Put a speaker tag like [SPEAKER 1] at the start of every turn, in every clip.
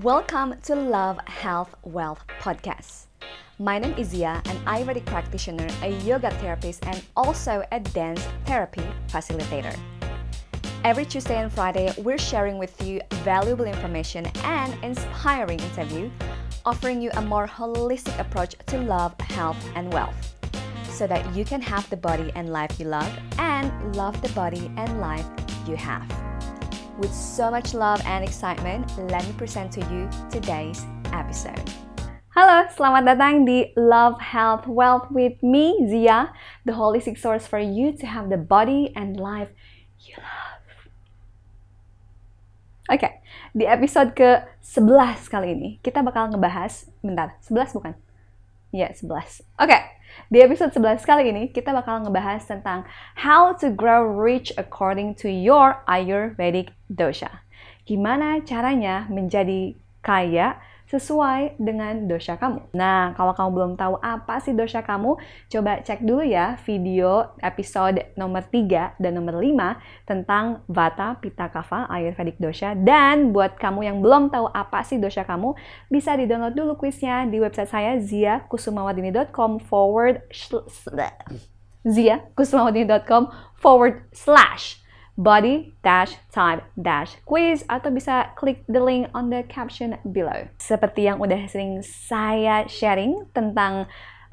[SPEAKER 1] Welcome to Love, Health, Wealth podcast. My name is Zia, an Ayurvedic practitioner, a yoga therapist, and also a dance therapy facilitator. Every Tuesday and Friday, we're sharing with you valuable information and inspiring interview, offering you a more holistic approach to love, health, and wealth, so that you can have the body and life you love and love the body and life you have. With so much love and excitement, let me present to you today's episode. Halo, selamat datang di Love, Health, Wealth with me, Zia, the holistic source for you to have the body and life you love. Oke, okay, di episode ke-11 kali ini, kita bakal ngebahas, bentar, 11 bukan? Ya, 11. Oke, okay, di episode 11 kali ini, kita bakal ngebahas tentang how to grow rich according to your Ayurvedic dosha. Gimana caranya menjadi kaya sesuai dengan dosa kamu. Nah, kalau kamu belum tahu apa sih dosa kamu, coba cek dulu ya video episode nomor 3 dan nomor 5 tentang Vata, Pitta, Kapha, Ayurvedic Dosha. Dan buat kamu yang belum tahu apa sih dosa kamu, bisa di-download dulu kuisnya di website saya ziakusumawadini.com forward ziakusumawadini.com forward slash body dash type dash quiz atau bisa klik the link on the caption below. Seperti yang udah sering saya sharing tentang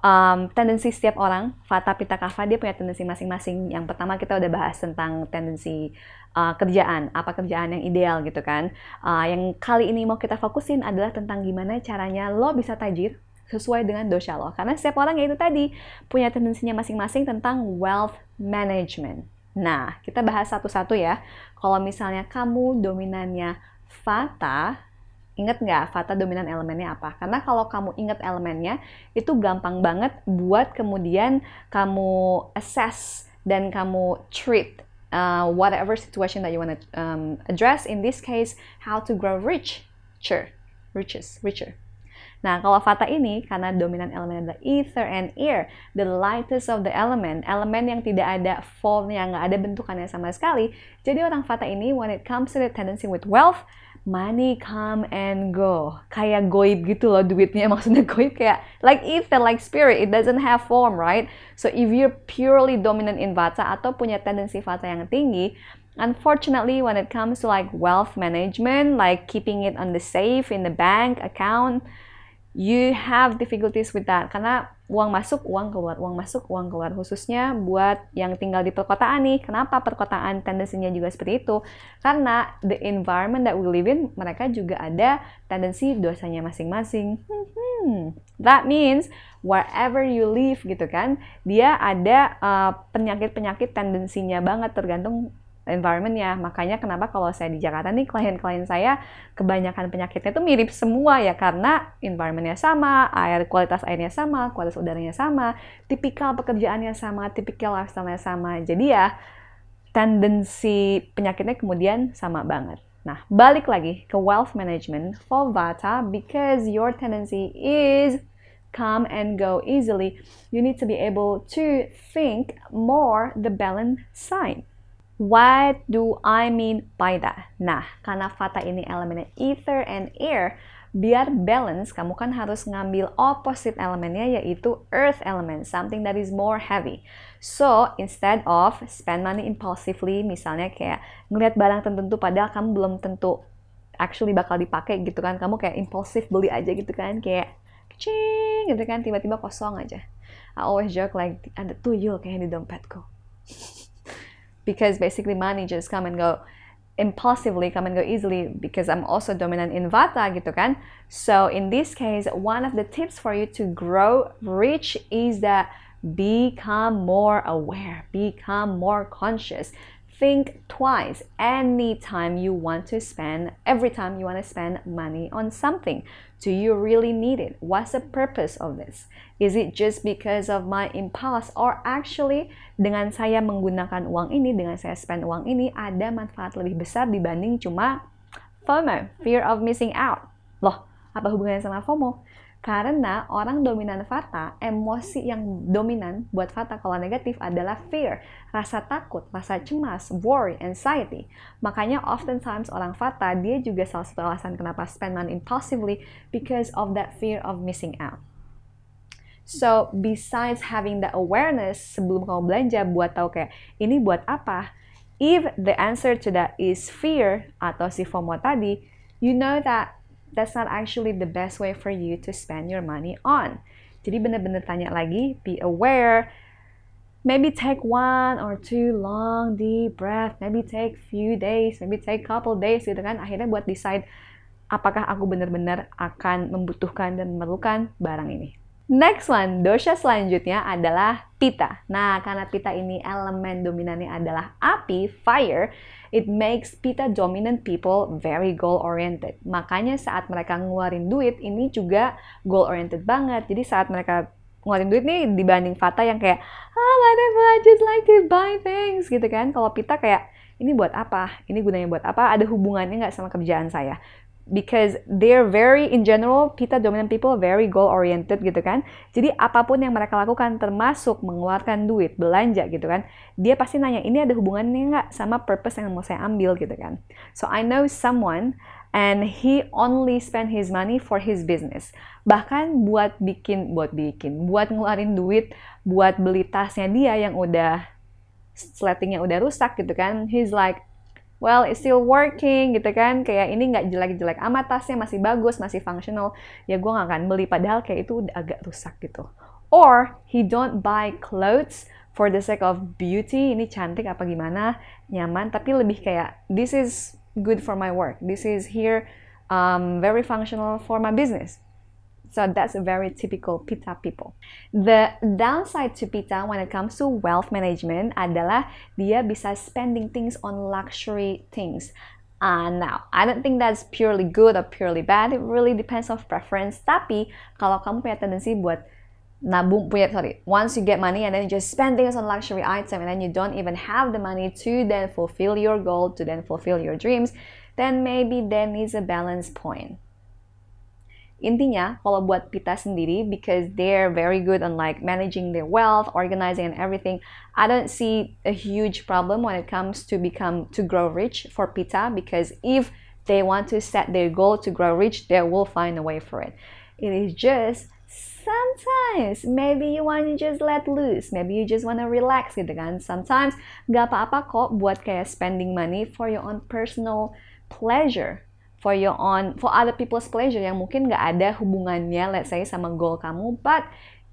[SPEAKER 1] um, tendensi setiap orang, Vata Pitta Kapha dia punya tendensi masing-masing. Yang pertama kita udah bahas tentang tendensi uh, kerjaan, apa kerjaan yang ideal gitu kan. Uh, yang kali ini mau kita fokusin adalah tentang gimana caranya lo bisa tajir sesuai dengan dosa lo. Karena setiap orang ya itu tadi punya tendensinya masing-masing tentang wealth management. Nah, kita bahas satu-satu ya. Kalau misalnya kamu dominannya Vata, inget nggak Vata dominan elemennya apa? Karena kalau kamu inget elemennya, itu gampang banget buat kemudian kamu assess dan kamu treat uh, whatever situation that you want to um, address. In this case, how to grow rich, richer, riches, richer. Nah, kalau Vata ini, karena dominan elemen adalah ether and air, the lightest of the element, elemen yang tidak ada formnya, nggak ada bentukannya sama sekali. Jadi orang Vata ini, when it comes to the tendency with wealth, money come and go. Kayak goib gitu loh duitnya, maksudnya goib kayak like ether, like spirit, it doesn't have form, right? So if you're purely dominant in Vata atau punya tendensi Vata yang tinggi, Unfortunately, when it comes to like wealth management, like keeping it on the safe in the bank account, you have difficulties with that. Karena uang masuk uang keluar uang masuk uang keluar. Khususnya buat yang tinggal di perkotaan nih. Kenapa perkotaan tendensinya juga seperti itu? Karena the environment that we live in mereka juga ada tendensi dosanya masing-masing. Hmm, that means wherever you live gitu kan dia ada uh, penyakit-penyakit tendensinya banget tergantung environmentnya. Makanya kenapa kalau saya di Jakarta nih klien-klien saya kebanyakan penyakitnya itu mirip semua ya karena environmentnya sama, air kualitas airnya sama, kualitas udaranya sama, tipikal pekerjaannya sama, tipikal lifestyle-nya sama. Jadi ya tendensi penyakitnya kemudian sama banget. Nah, balik lagi ke wealth management for Vata because your tendency is come and go easily, you need to be able to think more the balance sign. What do I mean by that? Nah, karena Vata ini elemennya ether and air, biar balance, kamu kan harus ngambil opposite elemennya yaitu earth element, something that is more heavy. So, instead of spend money impulsively, misalnya kayak ngeliat barang tertentu padahal kamu belum tentu actually bakal dipakai gitu kan, kamu kayak impulsif beli aja gitu kan, kayak cing gitu kan, tiba-tiba kosong aja. I always joke like, ada tuyul kayak di dompetku. Because basically money just come and go impulsively come and go easily because I'm also dominant in Vata gitu kan. So in this case, one of the tips for you to grow rich is that become more aware, become more conscious. Think twice anytime you want to spend, every time you want to spend money on something. Do you really need it? What's the purpose of this? Is it just because of my impulse or actually dengan saya menggunakan uang ini, dengan saya spend uang ini ada manfaat lebih besar dibanding cuma FOMO, fear of missing out. Loh, apa hubungannya sama FOMO? Karena orang dominan Vata, emosi yang dominan buat Vata kalau negatif adalah fear, rasa takut, rasa cemas, worry, anxiety. Makanya oftentimes orang Vata, dia juga salah satu alasan kenapa spend money impulsively because of that fear of missing out. So, besides having the awareness sebelum kamu belanja buat tahu kayak ini buat apa, if the answer to that is fear atau si FOMO tadi, you know that that's not actually the best way for you to spend your money on. Jadi benar-benar tanya lagi, be aware, maybe take one or two long deep breath, maybe take few days, maybe take couple days gitu kan. Akhirnya buat decide apakah aku benar-benar akan membutuhkan dan memerlukan barang ini. Next one, dosha selanjutnya adalah pita. Nah, karena pita ini elemen dominannya adalah api, fire, it makes pita dominant people very goal oriented. Makanya saat mereka ngeluarin duit ini juga goal oriented banget. Jadi saat mereka ngeluarin duit nih dibanding Fata yang kayak ah whatever I just like to buy things gitu kan. Kalau pita kayak ini buat apa? Ini gunanya buat apa? Ada hubungannya nggak sama kerjaan saya? Because they're very in general pita dominant people very goal oriented gitu kan. Jadi apa pun yang mereka lakukan termasuk mengeluarkan duit belanja gitu kan dia pasti nanya ini ada hubungannya nggak sama purpose yang mau saya ambil? gitu kan. So I know someone and he only spend his money for his business. Bahkan buat bikin buat bikin buat ngeluarin duit buat beli tasnya dia yang udah sletingnya udah rusak gitu kan he's like well it's still working gitu kan. Kayak ini nggak jelek-jelek amat tasnya masih bagus masih functional. Ya gue nggak akan beli padahal kayak itu udah agak rusak gitu. Or he don't buy clothes for the sake of beauty. Ini cantik apa gimana? Nyaman. Tapi lebih kayak this is good for my work. This is here um, very functional for my business So that's a very typical pita people. The downside to pita when it comes to wealth management adalah dia bisa spending things on luxury things. Uh, now, I don't think that's purely good or purely bad. It really depends on preference. Tapi kalau kamu punya tendensi buat nabung punya sorry once you get money and then you just spend things on luxury item and then you don't even have the money to then fulfill your goal to then fulfill your dreams then maybe there needs a balance point Intinya, kalau buat Pita sendiri, because they're very good on like managing their wealth, organizing and everything, I don't see a huge problem when it comes to become to grow rich for Pita because if they want to set their goal to grow rich, they will find a way for it. It is just sometimes maybe you want to just let loose, maybe you just want to relax gitu kan. Sometimes gak apa-apa kok buat kayak spending money for your own personal pleasure for your own for other people's pleasure yang mungkin nggak ada hubungannya let's say sama goal kamu but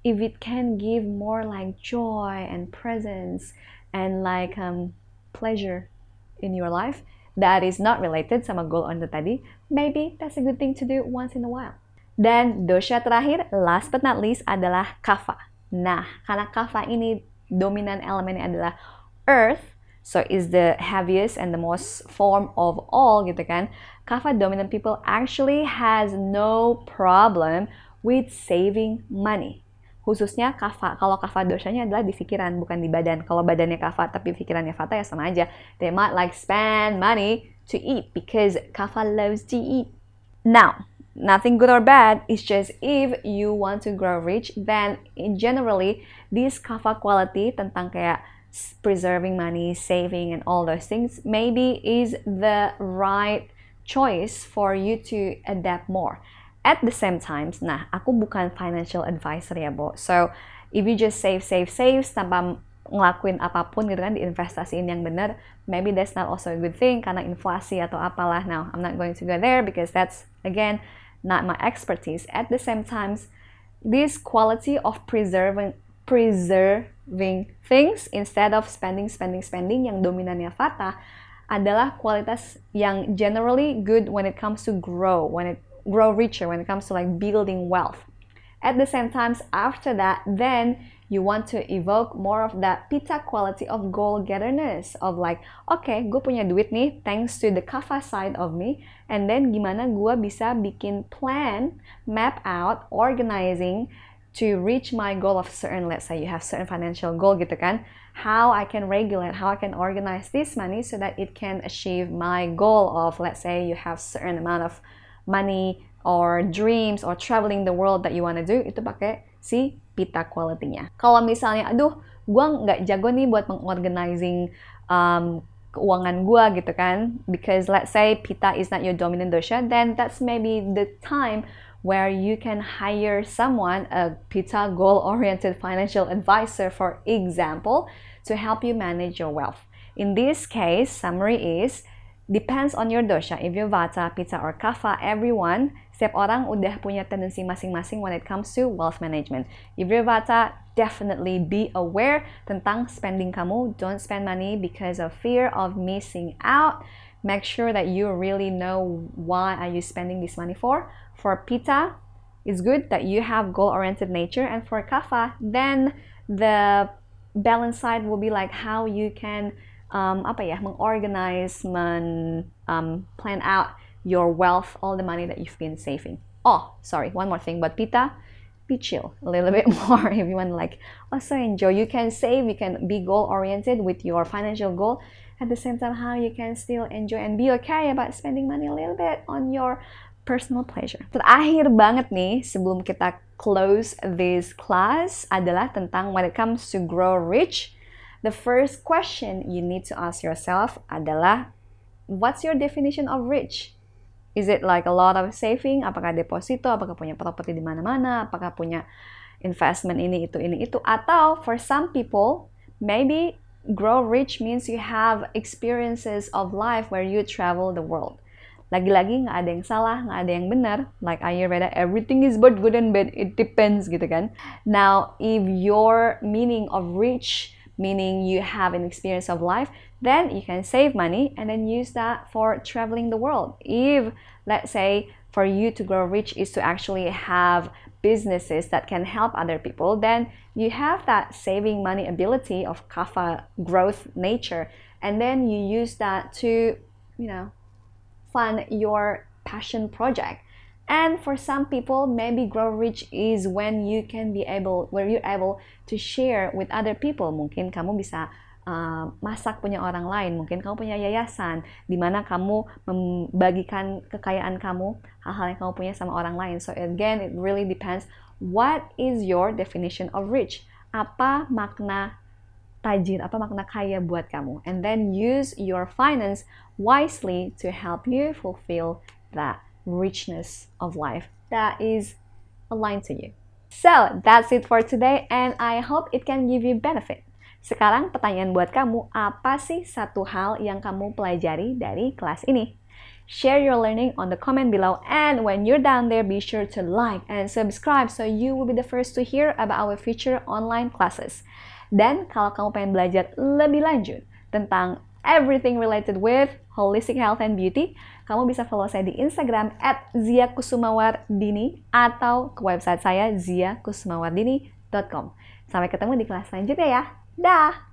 [SPEAKER 1] if it can give more like joy and presence and like um, pleasure in your life that is not related sama goal on the tadi maybe that's a good thing to do once in a while. Dan dosha terakhir last but not least adalah kapha nah karena kapha ini dominan elemennya adalah earth so is the heaviest and the most form of all gitu kan Kapha dominant people actually has no problem with saving money khususnya kapha. Kalau kapha dosanya adalah di pikiran, bukan di badan. Kalau badannya kapha tapi pikirannya fata ya sama aja. They might like spend money to eat because kapha loves to eat. Now, nothing good or bad. It's just if you want to grow rich, then generally this kapha quality tentang kayak preserving money, saving, and all those things maybe is the right choice for you to adapt more. At the same time, nah, aku bukan financial advisor ya, Bo. So, if you just save, save, save tanpa ngelakuin apa pun gitu kan di investasiin yang benar, maybe that's not also a good thing karena inflasi atau apalah. Now, I'm not going to go there because that's again not my expertise. At the same time, this quality of preserving preserving things instead of spending, spending, spending yang dominannya Fata adalah kualitas yang generally good when it comes to grow, when it grow richer, when it comes to like building wealth. At the same times, after that, then you want to evoke more of that pita quality of goal-getterness of like, okay, gue punya duit nih, thanks to the kapha side of me, and then gimana gue bisa bikin plan, map out, organizing, to reach my goal of certain let's say you have certain financial goal gitu kan how I can regulate how I can organize this money so that it can achieve my goal of let's say you have certain amount of money or dreams or traveling the world that you wanna do itu pakai si pita quality-nya. Kalau misalnya, aduh, gue nggak jago nih buat mengorganizing um, keuangan gue gitu kan, because let's say pita is not your dominant dosha, then that's maybe the time where you can hire someone, a pita goal-oriented financial advisor, for example, to help you manage your wealth. In this case, summary is depends on your dosha. If you're Vata, Pitta, or Kapha, everyone, setiap orang udah punya tendensi masing-masing when it comes to wealth management. If you're Vata, definitely be aware tentang spending kamu. Don't spend money because of fear of missing out. Make sure that you really know why are you spending this money for. For Pitta, it's good that you have goal-oriented nature, and for Kapha, then the balance side will be like how you can um, apa ya mengorganize, men um, plan out your wealth, all the money that you've been saving. Oh, sorry, one more thing. But Pita, be chill a little bit more if you want like also enjoy. You can save, you can be goal oriented with your financial goal. At the same time, how you can still enjoy and be okay about spending money a little bit on your personal pleasure. Terakhir banget nih sebelum kita close this class adalah tentang when it comes to grow rich The first question you need to ask yourself adalah what's your definition of rich? Is it like a lot of saving? Apakah deposito? Apakah punya properti di mana-mana? Apakah punya investment ini itu ini itu? Atau for some people, maybe grow rich means you have experiences of life where you travel the world. Lagi-lagi nggak ada yang salah, nggak ada yang benar. Like Ayurveda, everything is both good and bad. It depends gitu kan. Now, if your meaning of rich meaning you have an experience of life, then you can save money and then use that for traveling the world. If, let's say, for you to grow rich is to actually have businesses that can help other people, then you have that saving money ability of kapha growth nature, and then you use that to, you know, fund your passion project. And for some people, maybe grow rich is when you can be able, where you're able to share with other people. Mungkin kamu bisa uh, masak punya orang lain, mungkin kamu punya yayasan di mana kamu membagikan kekayaan kamu, hal-hal yang kamu punya sama orang lain. So again, it really depends. What is your definition of rich? Apa makna tajir, apa makna kaya buat kamu? And then use your finance wisely to help you fulfill that richness of life that is aligned to you. So, that's it for today and I hope it can give you benefit. Sekarang pertanyaan buat kamu, apa sih satu hal yang kamu pelajari dari kelas ini? Share your learning on the comment below and when you're down there, be sure to like and subscribe so you will be the first to hear about our future online classes. Dan kalau kamu pengen belajar lebih lanjut tentang everything related with holistic health and beauty, kamu bisa follow saya di Instagram at Zia Kusumawardini atau ke website saya ziakusumawardini.com. Sampai ketemu di kelas selanjutnya ya. Dah!